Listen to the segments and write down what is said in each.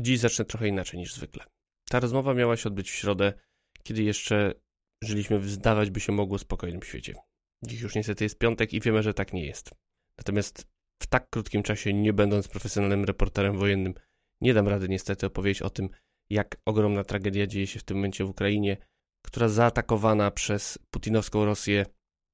Dziś zacznę trochę inaczej niż zwykle. Ta rozmowa miała się odbyć w środę, kiedy jeszcze żyliśmy w zdawać by się mogło spokojnym świecie. Dziś już niestety jest piątek i wiemy, że tak nie jest. Natomiast w tak krótkim czasie, nie będąc profesjonalnym reporterem wojennym, nie dam rady niestety opowiedzieć o tym, jak ogromna tragedia dzieje się w tym momencie w Ukrainie, która zaatakowana przez putinowską Rosję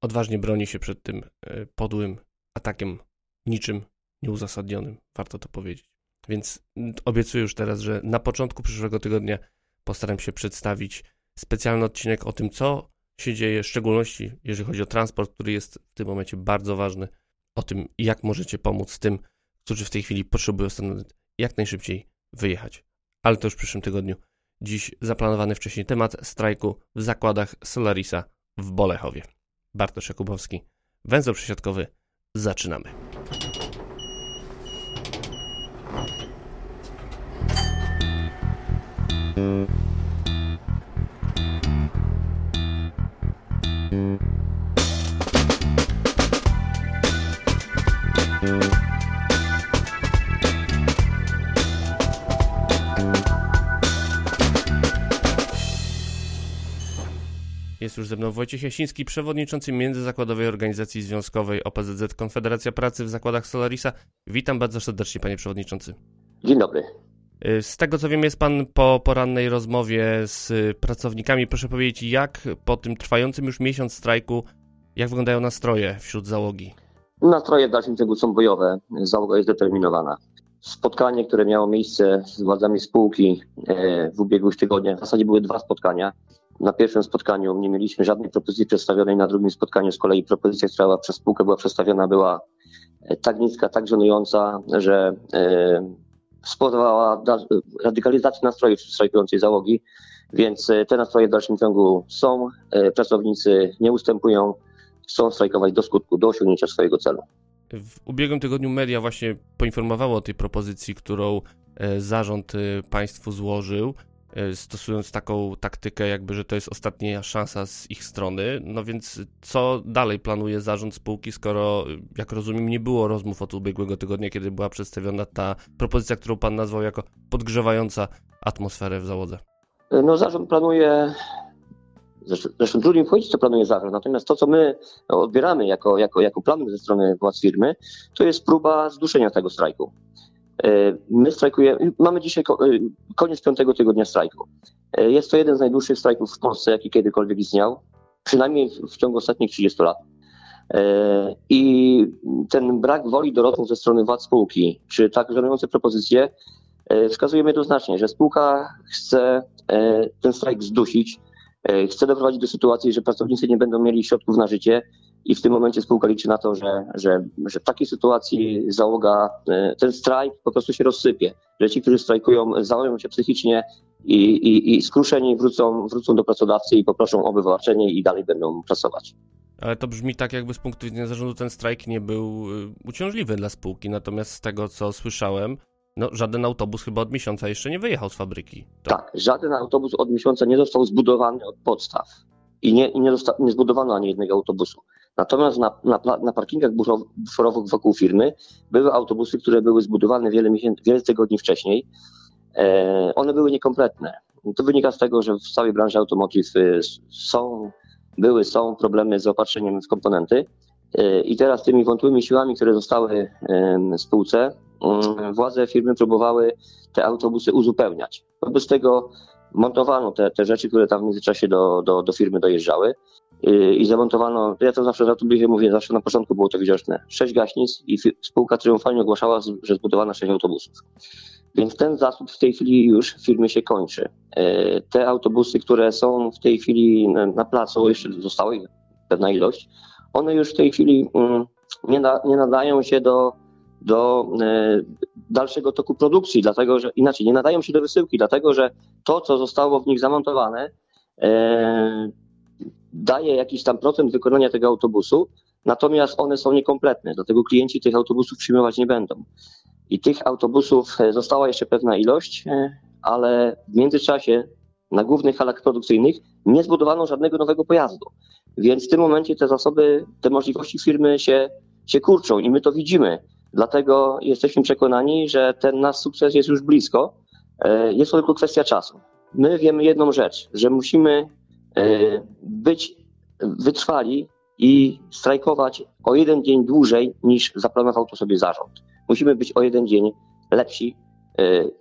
odważnie broni się przed tym e, podłym atakiem, niczym nieuzasadnionym, warto to powiedzieć. Więc obiecuję już teraz, że na początku przyszłego tygodnia postaram się przedstawić specjalny odcinek o tym, co się dzieje, w szczególności jeżeli chodzi o transport, który jest w tym momencie bardzo ważny, o tym, jak możecie pomóc tym, którzy w tej chwili potrzebują stąd jak najszybciej wyjechać. Ale to już w przyszłym tygodniu. Dziś zaplanowany wcześniej temat strajku w zakładach Solarisa w Bolechowie. Bartosz Jakubowski, węzeł przesiadkowy, zaczynamy. Jest już ze mną Wojciech Jasiński, przewodniczący Międzyzakładowej Organizacji Związkowej OPZZ Konfederacja Pracy w zakładach Solarisa. Witam bardzo serdecznie, panie przewodniczący. Dzień dobry. Y, z tego co wiem, jest pan po porannej rozmowie z pracownikami. Proszę powiedzieć, jak po tym trwającym już miesiąc strajku, jak wyglądają nastroje wśród załogi? Nastroje w dalszym ciągu są bojowe. Załoga jest determinowana. Spotkanie, które miało miejsce z władzami spółki e, w ubiegłych tygodniach, w zasadzie były dwa spotkania. Na pierwszym spotkaniu nie mieliśmy żadnej propozycji przedstawionej, na drugim spotkaniu z kolei propozycja, która przez spółkę była przedstawiona, była e, tak niska, tak żenująca, że e, spowodowała radykalizację nastrojów strajkującej załogi, więc e, te nastroje w dalszym ciągu są. Pracownicy nie ustępują, chcą strajkować do skutku, do osiągnięcia swojego celu. W ubiegłym tygodniu media właśnie poinformowało o tej propozycji, którą zarząd państwu złożył. E, stosując taką taktykę, jakby, że to jest ostatnia szansa z ich strony. No więc co dalej planuje zarząd spółki, skoro, jak rozumiem, nie było rozmów od ubiegłego tygodnia, kiedy była przedstawiona ta propozycja, którą pan nazwał jako podgrzewająca atmosferę w załodze? E, no zarząd planuje Zresztą, trudno mi powiedzieć, co planuje zarząd. Natomiast to, co my odbieramy jako, jako, jako plan ze strony władz firmy, to jest próba zduszenia tego strajku. E, my strajkujemy, mamy dzisiaj e, koniec piątego tygodnia strajku. E, jest to jeden z najdłuższych strajków w Polsce, jaki kiedykolwiek istniał, przynajmniej w ciągu ostatnich 30 lat. I ten brak woli do rozmów ze strony władz spółki, czy tak żenujące propozycje, wskazuje jednoznacznie, że spółka chce ten strajk zdusić, chce doprowadzić do sytuacji, że pracownicy nie będą mieli środków na życie, i w tym momencie spółka liczy na to, że, że, że w takiej sytuacji załoga, e, ten strajk po prostu się rozsypie, że ci, którzy strajkują, założą się psychicznie i, i, i skruszeni wrócą, wrócą do pracodawcy i poproszą o wywołczenie i dalej będą pracować. Ale to brzmi tak, jakby z punktu widzenia zarządu ten strajk nie był y, uciążliwy dla spółki. Natomiast z tego, co słyszałem, no, żaden autobus chyba od miesiąca jeszcze nie wyjechał z fabryki. To... Tak, żaden autobus od miesiąca nie został zbudowany od podstaw. I nie, nie, nie zbudowano ani jednego autobusu. Natomiast na, na, na parkingach buforowych wokół firmy były autobusy, które były zbudowane wiele, miesięcy, wiele tygodni wcześniej. E, one były niekompletne. To wynika z tego, że w całej branży automotive y, są, były, są problemy z zaopatrzeniem w komponenty. E, I teraz tymi wątłymi siłami, które zostały w spółce, mm, władze firmy próbowały te autobusy uzupełniać. Wobec tego montowano te, te rzeczy, które tam w międzyczasie do, do, do firmy dojeżdżały i zamontowano, ja to zawsze na mówię, zawsze na początku było to widoczne, sześć gaśnic i spółka triumfalnie ogłaszała, że zbudowano sześć autobusów. Więc ten zasób w tej chwili już w firmie się kończy. E, te autobusy, które są w tej chwili na placu, jeszcze została ich pewna ilość, one już w tej chwili mm, nie, na, nie nadają się do, do e, dalszego toku produkcji, dlatego że inaczej nie nadają się do wysyłki, dlatego że to, co zostało w nich zamontowane, daje jakiś tam procent wykonania tego autobusu, natomiast one są niekompletne, dlatego klienci tych autobusów przyjmować nie będą. I tych autobusów e, została jeszcze pewna ilość, e, ale w międzyczasie na głównych halach produkcyjnych nie zbudowano żadnego nowego pojazdu. Więc w tym momencie te zasoby, te możliwości firmy się, się kurczą i my to widzimy. Dlatego jesteśmy przekonani, że ten nasz sukces jest już blisko E, jest to tylko kwestia czasu. My wiemy jedną rzecz, że musimy być wytrwali i strajkować o jeden dzień dłużej niż zaplanował to sobie zarząd. Musimy być o jeden dzień lepsi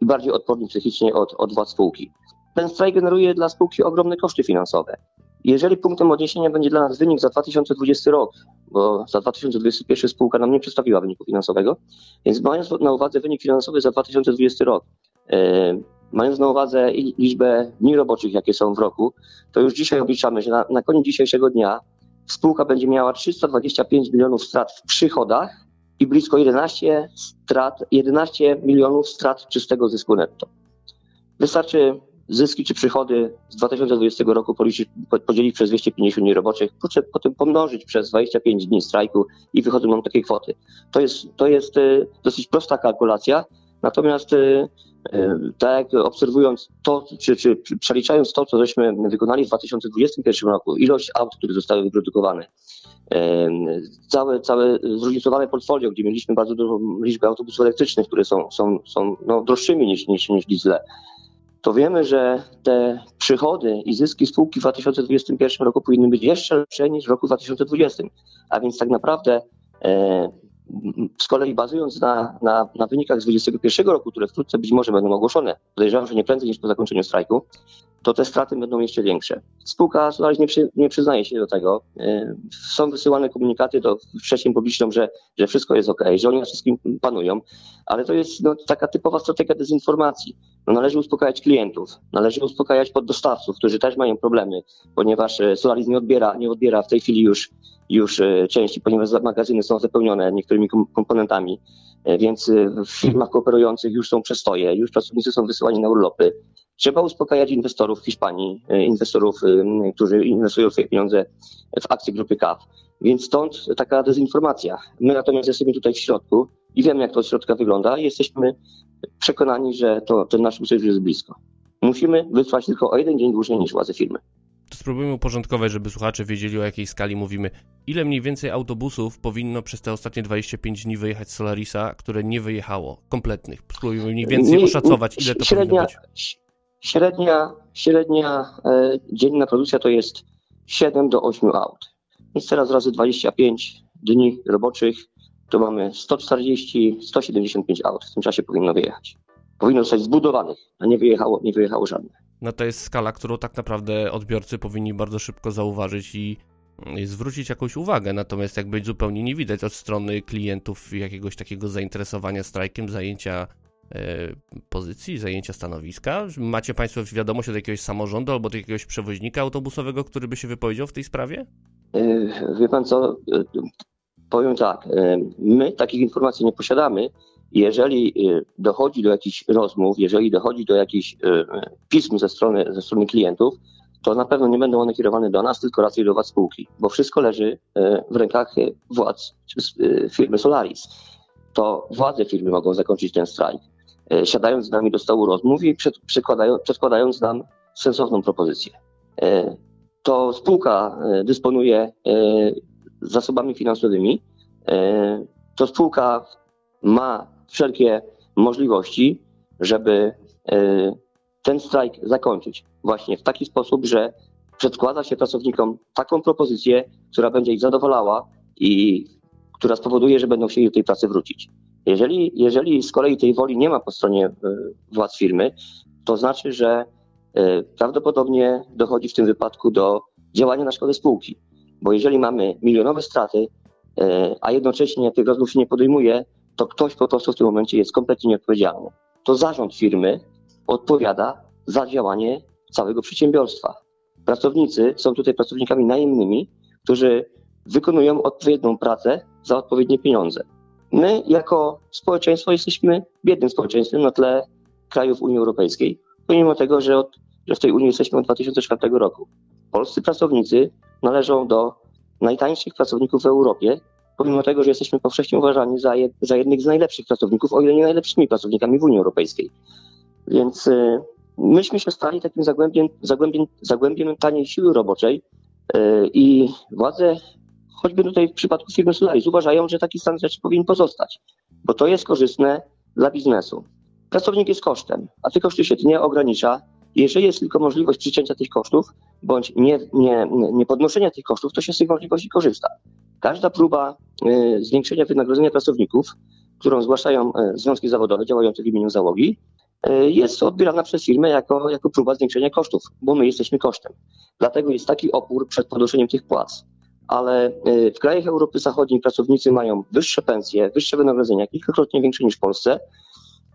i bardziej odporni psychicznie od, od władz spółki. Ten strajk generuje dla spółki ogromne koszty finansowe. Jeżeli punktem odniesienia będzie dla nas wynik za 2020 rok, bo za 2021 spółka nam nie przedstawiła wyniku finansowego, więc mając na uwadze wynik finansowy za 2020 rok, e, mając na uwadze liczbę dni roboczych, jakie są w roku, to już dzisiaj obliczamy, że na, na koniec dzisiejszego dnia spółka będzie miała 325 milionów strat w przychodach i blisko 11, strat, 11 milionów strat czystego zysku netto. Wystarczy zyski czy przychody z 2020 roku policzyć, podzielić przez 250 dni roboczych, potem pomnożyć przez 25 dni strajku i wychodzą nam takie kwoty. To jest, to jest e, dosyć prosta kalkulacja, natomiast e, e, tak obserwując to, czy, czy przeliczając to, co żeśmy wykonali w 2021 roku, ilość aut, które zostały wyprodukowane, całe, całe zróżnicowane portfolio, gdzie mieliśmy bardzo dużą liczbę autobusów elektrycznych, które są, są, są no, droższymi niż, niż, niż diesle, to wiemy, że te przychody i zyski spółki w 2021 roku powinny być jeszcze lepsze niż w roku 2020. A więc tak naprawdę z kolei bazując na, na, na wynikach z 2021 roku, które wkrótce być może będą ogłoszone, podejrzewam, że nie prędzej niż po zakończeniu strajku, to te straty będą jeszcze większe. Spółka Solaris nie, przy, nie przyznaje się do tego. E, są wysyłane komunikaty do wcześniej publiczną, że, że wszystko jest ok, że oni na wszystkim panują, ale to jest no, taka typowa strategia dezinformacji. No, należy uspokajać klientów, należy uspokajać poddostawców, którzy też mają problemy, ponieważ e, Solaris nie odbiera, nie odbiera w tej chwili już, już e, części, ponieważ magazyny są zapełnione niektórymi komponentami, więc w firmach kooperujących już są przestoje, już pracownicy są wysyłani na urlopy. Trzeba uspokajać inwestorów w Hiszpanii, e, inwestorów, e, którzy inwestują swoje pieniądze w akcje grupy CAF. Więc stąd taka dezinformacja. My natomiast jesteśmy tutaj w środku i wiemy, jak to od środka wygląda jesteśmy przekonani, że to, ten nasz sojusz jest blisko. Musimy wytrwać tylko o jeden dzień dłużej niż władze firmy. To spróbujmy uporządkować, żeby słuchacze wiedzieli, o jakiej skali mówimy. Ile mniej więcej autobusów powinno przez te ostatnie 25 dni wyjechać z Solarisa, które nie wyjechało, kompletnych? Spróbujmy mniej więcej oszacować, ile to średnia, powinno być. Średnia, średnia e, dzienna produkcja to jest 7 do 8 aut. Więc teraz razy 25 dni roboczych to mamy 140-175 aut. W tym czasie powinno wyjechać. Powinno zostać zbudowanych, a nie wyjechało, nie wyjechało żadne. No to jest skala, którą tak naprawdę odbiorcy powinni bardzo szybko zauważyć i zwrócić jakąś uwagę, natomiast jak być zupełnie nie widać od strony klientów jakiegoś takiego zainteresowania strajkiem, zajęcia E, pozycji, zajęcia stanowiska? Macie Państwo wiadomość od jakiegoś samorządu albo od jakiegoś przewoźnika autobusowego, który by się wypowiedział w tej sprawie? E, wie Pan co, e, powiem tak, my takich informacji nie posiadamy. Jeżeli dochodzi do jakichś rozmów, jeżeli dochodzi do jakichś pism ze strony, ze strony klientów, to na pewno nie będą one kierowane do nas, tylko raczej do władz spółki, bo wszystko leży w rękach władz firmy Solaris. To władze firmy mogą zakończyć ten strajk. E, siadając z nami do stołu rozmów i przedkładając nam sensowną propozycję. E, to spółka e, dysponuje zasobami finansowymi, to spółka ma wszelkie możliwości, żeby ten strajk zakończyć właśnie w taki sposób, że przedkłada się pracownikom taką propozycję, która będzie ich zadowalała i która spowoduje, że będą chcieli do tej pracy wrócić. Jeżeli, jeżeli z kolei tej woli nie ma po stronie e, władz firmy, to znaczy, że e, prawdopodobnie dochodzi w tym wypadku do działania na szkodę spółki. Bo jeżeli mamy milionowe straty, e, a jednocześnie tych rozmów się nie podejmuje, to ktoś po prostu w tym momencie jest kompletnie nieodpowiedzialny. To zarząd firmy odpowiada za działanie całego przedsiębiorstwa. Pracownicy są tutaj pracownikami najemnymi, którzy wykonują odpowiednią pracę za odpowiednie pieniądze. My jako społeczeństwo jesteśmy biednym społeczeństwem na tle krajów Unii Europejskiej, pomimo tego, że, od, że w tej Unii jesteśmy od 2004 roku. Polscy pracownicy należą do najtańszych pracowników w Europie, pomimo tego, że jesteśmy powszechnie uważani za, jed, za jednych z najlepszych pracowników, o ile nie najlepszymi pracownikami w Unii Europejskiej. Więc y, myśmy się stali takim zagłębiem, zagłębiem, zagłębiem taniej siły roboczej y, i władze choćby tutaj w przypadku firmy Solaris, uważają, że taki stan rzeczy powinien pozostać, bo to jest korzystne dla biznesu. pracownik jest kosztem, a te koszty się nie ogranicza. Jeżeli jest tylko możliwość przycięcia tych kosztów, bądź nie, nie, nie podnoszenia tych kosztów, to się z tych możliwości korzysta. Każda próba y, zwiększenia wynagrodzenia pracowników, którą zgłaszają y, związki zawodowe działające w imieniu załogi, y, jest odbierana przez firmę jako, jako próba zwiększenia kosztów, bo my jesteśmy kosztem. Dlatego jest taki opór przed podnoszeniem tych płac. Ale w krajach Europy Zachodniej pracownicy mają wyższe pensje, wyższe wynagrodzenia, kilkakrotnie większe niż w Polsce.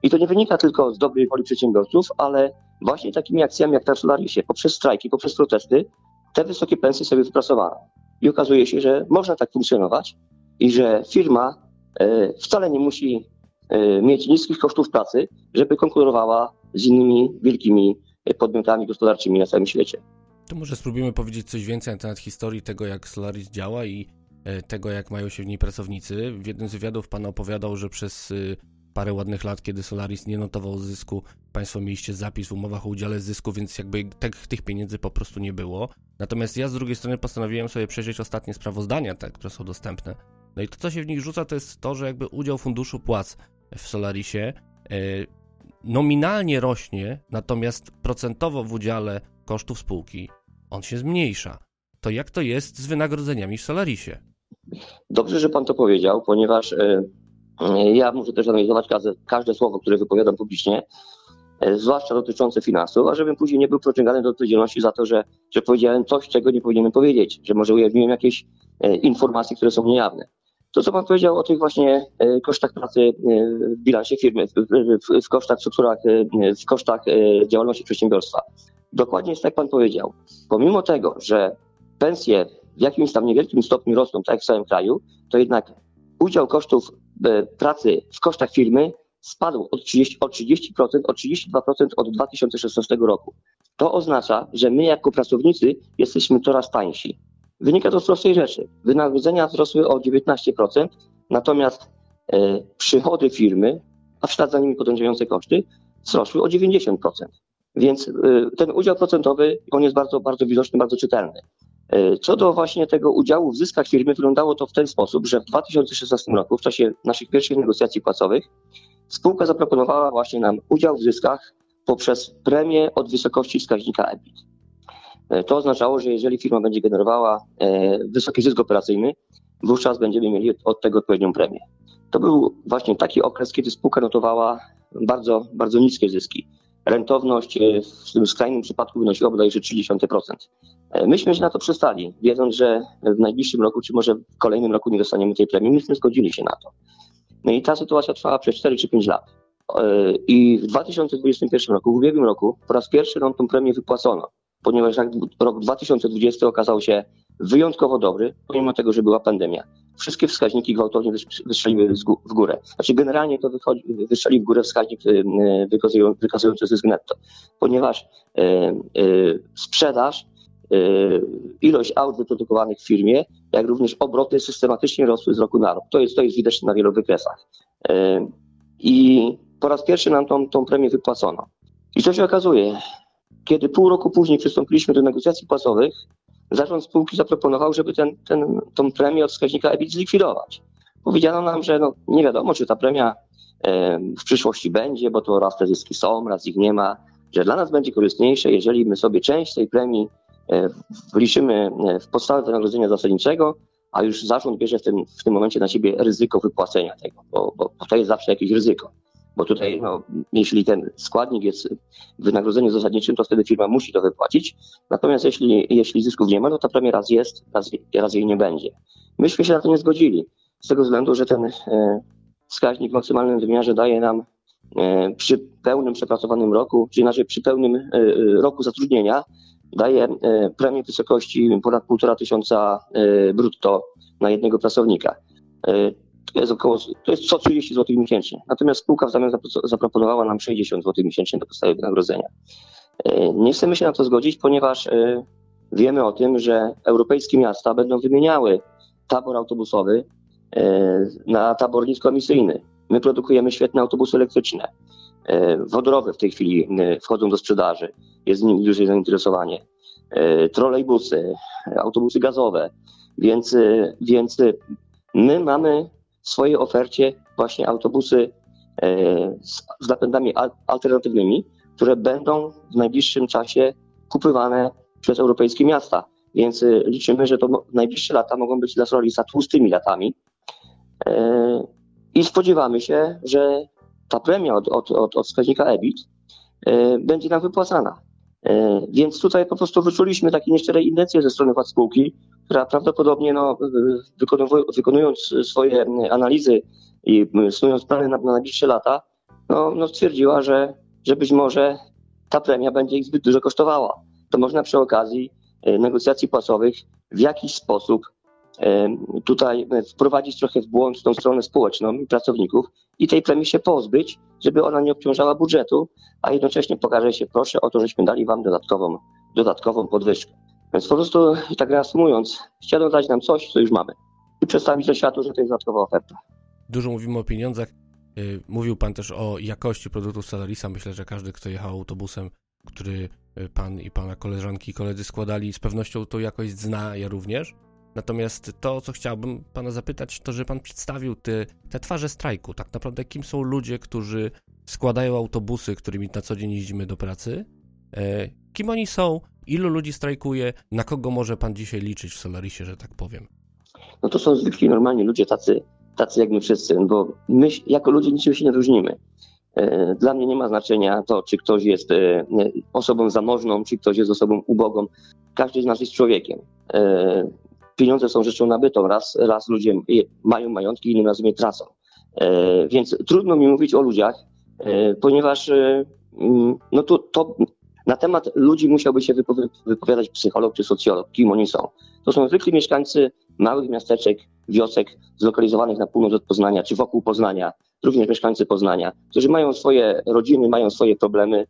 I to nie wynika tylko z dobrej woli przedsiębiorców, ale właśnie takimi akcjami jak Tarsolarisie, poprzez strajki, poprzez protesty, te wysokie pensje sobie wypracowano. I okazuje się, że można tak funkcjonować i że firma e, wcale nie musi e, mieć niskich kosztów pracy, żeby konkurowała z innymi wielkimi podmiotami gospodarczymi na całym świecie. To może spróbujemy powiedzieć coś więcej na temat historii tego, jak Solaris działa i e, tego, jak mają się w niej pracownicy. W jednym z wywiadów pan opowiadał, że przez parę ładnych lat, kiedy Solaris nie notował zysku, Państwo mieliście zapis w umowach o udziale zysku, więc jakby tych, tych pieniędzy po prostu nie było. Natomiast ja z drugiej strony postanowiłem sobie przejrzeć ostatnie sprawozdania, te, które są dostępne. No i to, co się w nich rzuca, to jest to, że jakby udział funduszu płac w Solarisie yy, nominalnie rośnie, natomiast procentowo w udziale kosztów spółki on się zmniejsza. To jak to jest z wynagrodzeniami w Solarisie? Dobrze, że pan to powiedział, ponieważ yy, ja muszę też analizować każde, słowo, które wypowiadam publicznie, E, zwłaszcza dotyczące finansów, a żebym później nie był pociągany do odpowiedzialności za to, że, że powiedziałem coś, czego nie powinienem powiedzieć, że może ujawniłem jakieś e, informacje, które są niejawne. To, co Pan powiedział o tych właśnie e, kosztach pracy w bilansie firmy, w, kosztach strukturach, w kosztach działalności przedsiębiorstwa. Dokładnie jest tak Pan powiedział. Pomimo tego, że pensje w jakimś tam niewielkim stopniu rosną, tak jak w całym kraju, to jednak udział kosztów pracy w kosztach firmy spadł od 30%, o 30%, o 32% od 2016 roku. To oznacza, że my jako pracownicy jesteśmy coraz tańsi. Wynika to z prostej rzeczy. Wynagrodzenia wzrosły o 19%, natomiast e, przychody firmy, a w ślad za nimi podążające koszty, wzrosły o 90%. Więc e, ten udział procentowy, on jest bardzo, bardzo widoczny, bardzo czytelny. E, co do właśnie tego udziału w zyskach firmy, wyglądało to w ten sposób, że w 2016 roku, w czasie naszych pierwszych negocjacji płacowych, Spółka zaproponowała właśnie nam udział w zyskach poprzez premię od wysokości wskaźnika EBIT. E, to oznaczało, że jeżeli firma będzie generowała e, wysoki zysk operacyjny, wówczas będziemy mieli od tego odpowiednią premię. To był właśnie taki okres, kiedy spółka notowała bardzo, bardzo niskie zyski. Rentowność e, w tym skrajnym przypadku wynosiła bodajże 30%. Myśmy się na to przestali, wiedząc, że w najbliższym roku, czy może w kolejnym roku nie dostaniemy tej premii. Myśmy zgodzili się na to. No i ta sytuacja trwała przez 4 czy 5 lat. E, I w 2021 roku, w ubiegłym roku, po raz pierwszy nam tą premię wypłacono, ponieważ rok 2020 okazał się wyjątkowo dobry, pomimo tego, że była pandemia. Wszystkie wskaźniki gwałtownie wystrzeliły w górę. Znaczy generalnie to wychodzi, wystrzeli w górę wskaźnik e, wykazujący zysk netto, ponieważ sprzedaż Y, ilość aut wyprodukowanych w firmie, jak również obroty systematycznie rosły z roku na rok. To jest, to jest widoczne na wielu wykresach. Y, I po raz pierwszy nam tą, tą premię wypłacono. I co się okazuje? Kiedy pół roku później przystąpiliśmy do negocjacji płacowych, zarząd spółki zaproponował, żeby ten, ten, tą premię od wskaźnika EBIT zlikwidować. Powiedziano nam, że no, nie wiadomo, czy ta premia w przyszłości będzie, bo to raz te zyski są, raz ich nie ma, że dla nas będzie korzystniejsze, jeżeli my sobie część tej premii E, wliczymy e, w podstawę wynagrodzenia zasadniczego, a już zarząd bierze w tym, w tym momencie na siebie ryzyko wypłacenia tego, bo, bo, bo to jest zawsze jakieś ryzyko. Bo tutaj, no, jeśli ten składnik jest w wynagrodzeniu zasadniczym, to wtedy firma musi to wypłacić. Natomiast jeśli, jeśli zysków nie ma, to ta premia raz jest, raz, raz jej nie będzie. Myśmy się na to nie zgodzili, z tego względu, że ten e, wskaźnik w maksymalnym wymiarze daje nam e, przy pełnym przepracowanym roku, czy inaczej przy pełnym e, roku zatrudnienia, daje premię w wysokości ponad 1,5 tysiąca brutto na jednego pracownika. E, to jest około, to jest 130 zł miesięcznie. Natomiast spółka w zamian zaproponowała nam 60 zł miesięcznie do podstawy wynagrodzenia. Nie chcemy się na to zgodzić, ponieważ wiemy o tym, że europejskie miasta będą wymieniały tabor autobusowy na tabor niskoemisyjny. My produkujemy świetne autobusy elektryczne. E, wodorowe w tej chwili e, wchodzą do sprzedaży. Jest z nimi duże zainteresowanie. E, trolejbusy, autobusy gazowe. Więc, więc my mamy w swojej ofercie właśnie autobusy z, z napędami alternatywnymi, które będą w najbliższym czasie kupywane przez europejskie miasta. Więc liczymy, że to najbliższe lata mogą być dla Solarisa tłustymi latami. I spodziewamy się, że ta premia od, od, od, od wskaźnika EBIT będzie nam wypłacana. E, więc tutaj po prostu wyczuliśmy takie nieszczere intencje ze strony władz spółki, która prawdopodobnie no, wykonując swoje analizy i snując plany na, na najbliższe lata, no, no stwierdziła, że, że być może ta premia będzie ich zbyt dużo kosztowała. To można przy okazji e, negocjacji płacowych w jakiś sposób tutaj wprowadzić trochę w błąd tą stronę społeczną i pracowników i tej premii się pozbyć, żeby ona nie obciążała budżetu, a jednocześnie pokaże się proszę o to, żeśmy dali wam dodatkową, dodatkową podwyżkę. Więc po prostu, tak reasumując, chciano dać nam coś, co już mamy i przedstawić to światu, że to jest dodatkowa oferta. Dużo mówimy o pieniądzach. Y, mówił Pan też o jakości produktów Solarisa. Myślę, że każdy, kto jechał autobusem, który y, Pan i Pana koleżanki i koledzy składali, z pewnością tą jakość zna, ja również. Natomiast to, co chciałbym pana zapytać, to, że pan przedstawił te, te twarze strajku. Tak naprawdę, kim są ludzie, którzy składają autobusy, którymi na co dzień jeździmy do pracy? E, kim oni są? Ilu ludzi strajkuje? Na kogo może pan dzisiaj liczyć w Solarisie, że tak powiem? No to są zwykli, normalni ludzie, tacy, tacy jak my wszyscy, bo my jako ludzie niczym się nie różnimy. E, dla mnie nie ma znaczenia to, czy ktoś jest e, osobą zamożną, czy ktoś jest osobą ubogą. Każdy z nas jest człowiekiem. E, pieniądze są rzeczą nabytą. Raz, raz ludzie mają majątki, innym razem je tracą. Więc trudno mi mówić o ludziach, ponieważ mm, no to, to na temat ludzi musiałby się wypowiadać psycholog czy socjolog, kim oni są. To są zwykli mieszkańcy małych miasteczek, wiosek zlokalizowanych na północ od Poznania czy wokół Poznania, również mieszkańcy Poznania, którzy mają swoje rodziny, mają swoje problemy,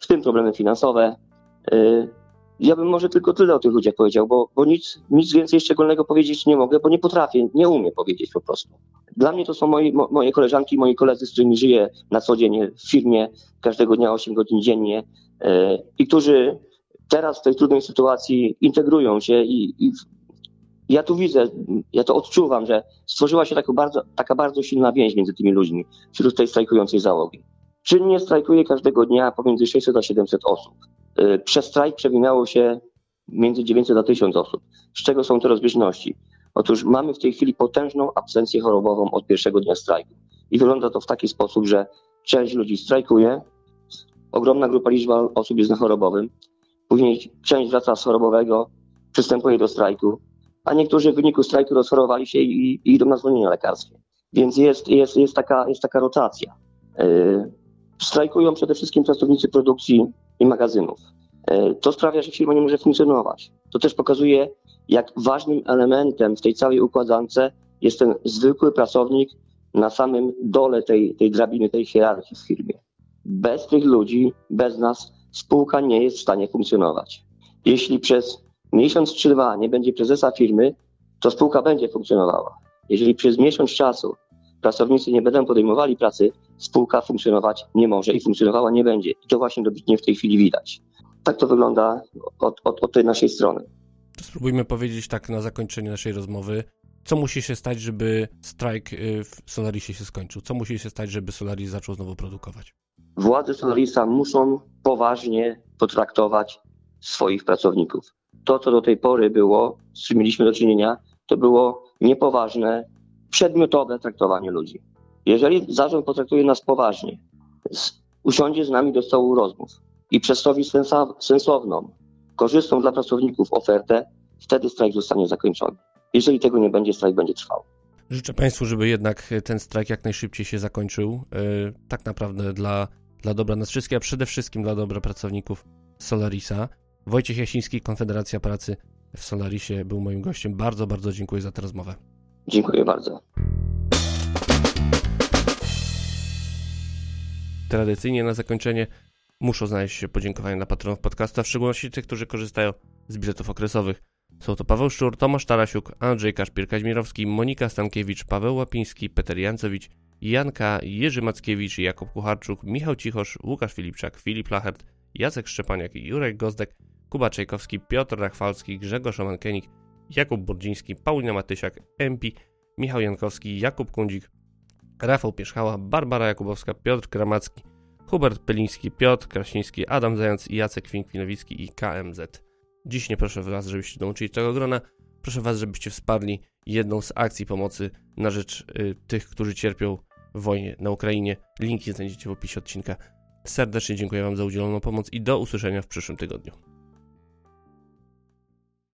w tym problemy finansowe. Ja bym może tylko tyle o tych ludziach powiedział, bo, bo nic, nic więcej szczególnego powiedzieć nie mogę, bo nie potrafię, nie umiem powiedzieć po prostu. Dla mnie to są moi, mo, moje koleżanki, moi koledzy, z którymi żyję na co dzień w firmie, każdego dnia 8 godzin dziennie yy, i którzy teraz w tej trudnej sytuacji integrują się i, i ja tu widzę, ja to odczuwam, że stworzyła się taka bardzo, taka bardzo silna więź między tymi ludźmi wśród tej strajkującej załogi. Czynnie strajkuje każdego dnia pomiędzy 600 a 700 osób. Y, przez strajk przewinęło się między 900 a 1000 osób. Z czego są te rozbieżności? Otóż mamy w tej chwili potężną absencję chorobową od pierwszego dnia strajku. I wygląda to w taki sposób, że część ludzi strajkuje, ogromna grupa liczba osób jest na chorobowym, później część wraca z chorobowego, przystępuje do strajku, a niektórzy w wyniku strajku rozchorowali się i, i idą na zwolnienia lekarskie. Więc jest, jest, jest, taka, jest taka rotacja. Yy, strajkują przede wszystkim pracownicy produkcji i magazynów. E, to sprawia, że firma nie może funkcjonować. To też pokazuje, jak ważnym elementem w tej całej układance jest ten zwykły pracownik na samym dole tej, tej drabiny, tej hierarchii w firmie. Bez tych ludzi, bez nas spółka nie jest w stanie funkcjonować. Jeśli przez miesiąc czy dwa nie będzie prezesa firmy, to spółka będzie funkcjonowała. Jeżeli przez miesiąc czasu pracownicy nie będą podejmowali pracy, spółka funkcjonować nie może i funkcjonowała nie będzie. I to właśnie dobitnie w tej chwili widać. Tak to wygląda od, od, od tej naszej strony. Spróbujmy powiedzieć tak na zakończenie naszej rozmowy. Co musi się stać, żeby strajk y, w Solarisie się skończył? Co musi się stać, żeby Solaris zaczął znowu produkować? Władze Solarisa muszą poważnie potraktować swoich pracowników. To, co do tej pory było, z czym mieliśmy do czynienia, to było niepoważne, przedmiotowe traktowanie ludzi. Jeżeli zarząd potraktuje nas poważnie, usiądzie z nami do stołu rozmów i przedstawi sensowną, korzystną dla pracowników ofertę, wtedy strajk zostanie zakończony. Jeżeli tego nie będzie, strajk będzie trwał. Życzę Państwu, żeby jednak ten strajk jak najszybciej się zakończył. E, tak naprawdę dla, dla dobra nas wszystkich, a przede wszystkim dla dobra pracowników Solarisa. Wojciech Jasiński, Konfederacja Pracy w Solarisie był moim gościem. Bardzo, bardzo dziękuję za tę rozmowę. Dziękuję bardzo. Tradycyjnie na zakończenie muszą znaleźć się podziękowania dla patronów podcasta, w szczególności tych, którzy korzystają z biletów okresowych. Są to Paweł Szczur, Tomasz Tarasiuk, Andrzej Kaszpir-Kaźmirowski, Monika Stankiewicz, Paweł Łapiński, Peter Jancowicz, Janka, Jerzy Mackiewicz, Jakub Kucharczuk, Michał Cichosz, Łukasz Filipczak, Filip Lachert, Jacek Szczepaniak, Jurek Gozdek, Kuba Czajkowski, Piotr Rachwalski, Grzegorz Omankenik, Jakub Burdziński, Paulina Matysiak, MP, Michał Jankowski, Jakub Kundzik, Rafał Pierzchała, Barbara Jakubowska, Piotr Kramacki, Hubert Peliński, Piotr Krasiński, Adam Zając, Jacek Finkwinowicki i KMZ. Dziś nie proszę Was, żebyście dołączyli do tego grona. Proszę Was, żebyście wsparli jedną z akcji pomocy na rzecz y, tych, którzy cierpią w wojnie na Ukrainie. Linki znajdziecie w opisie odcinka. Serdecznie dziękuję Wam za udzieloną pomoc i do usłyszenia w przyszłym tygodniu.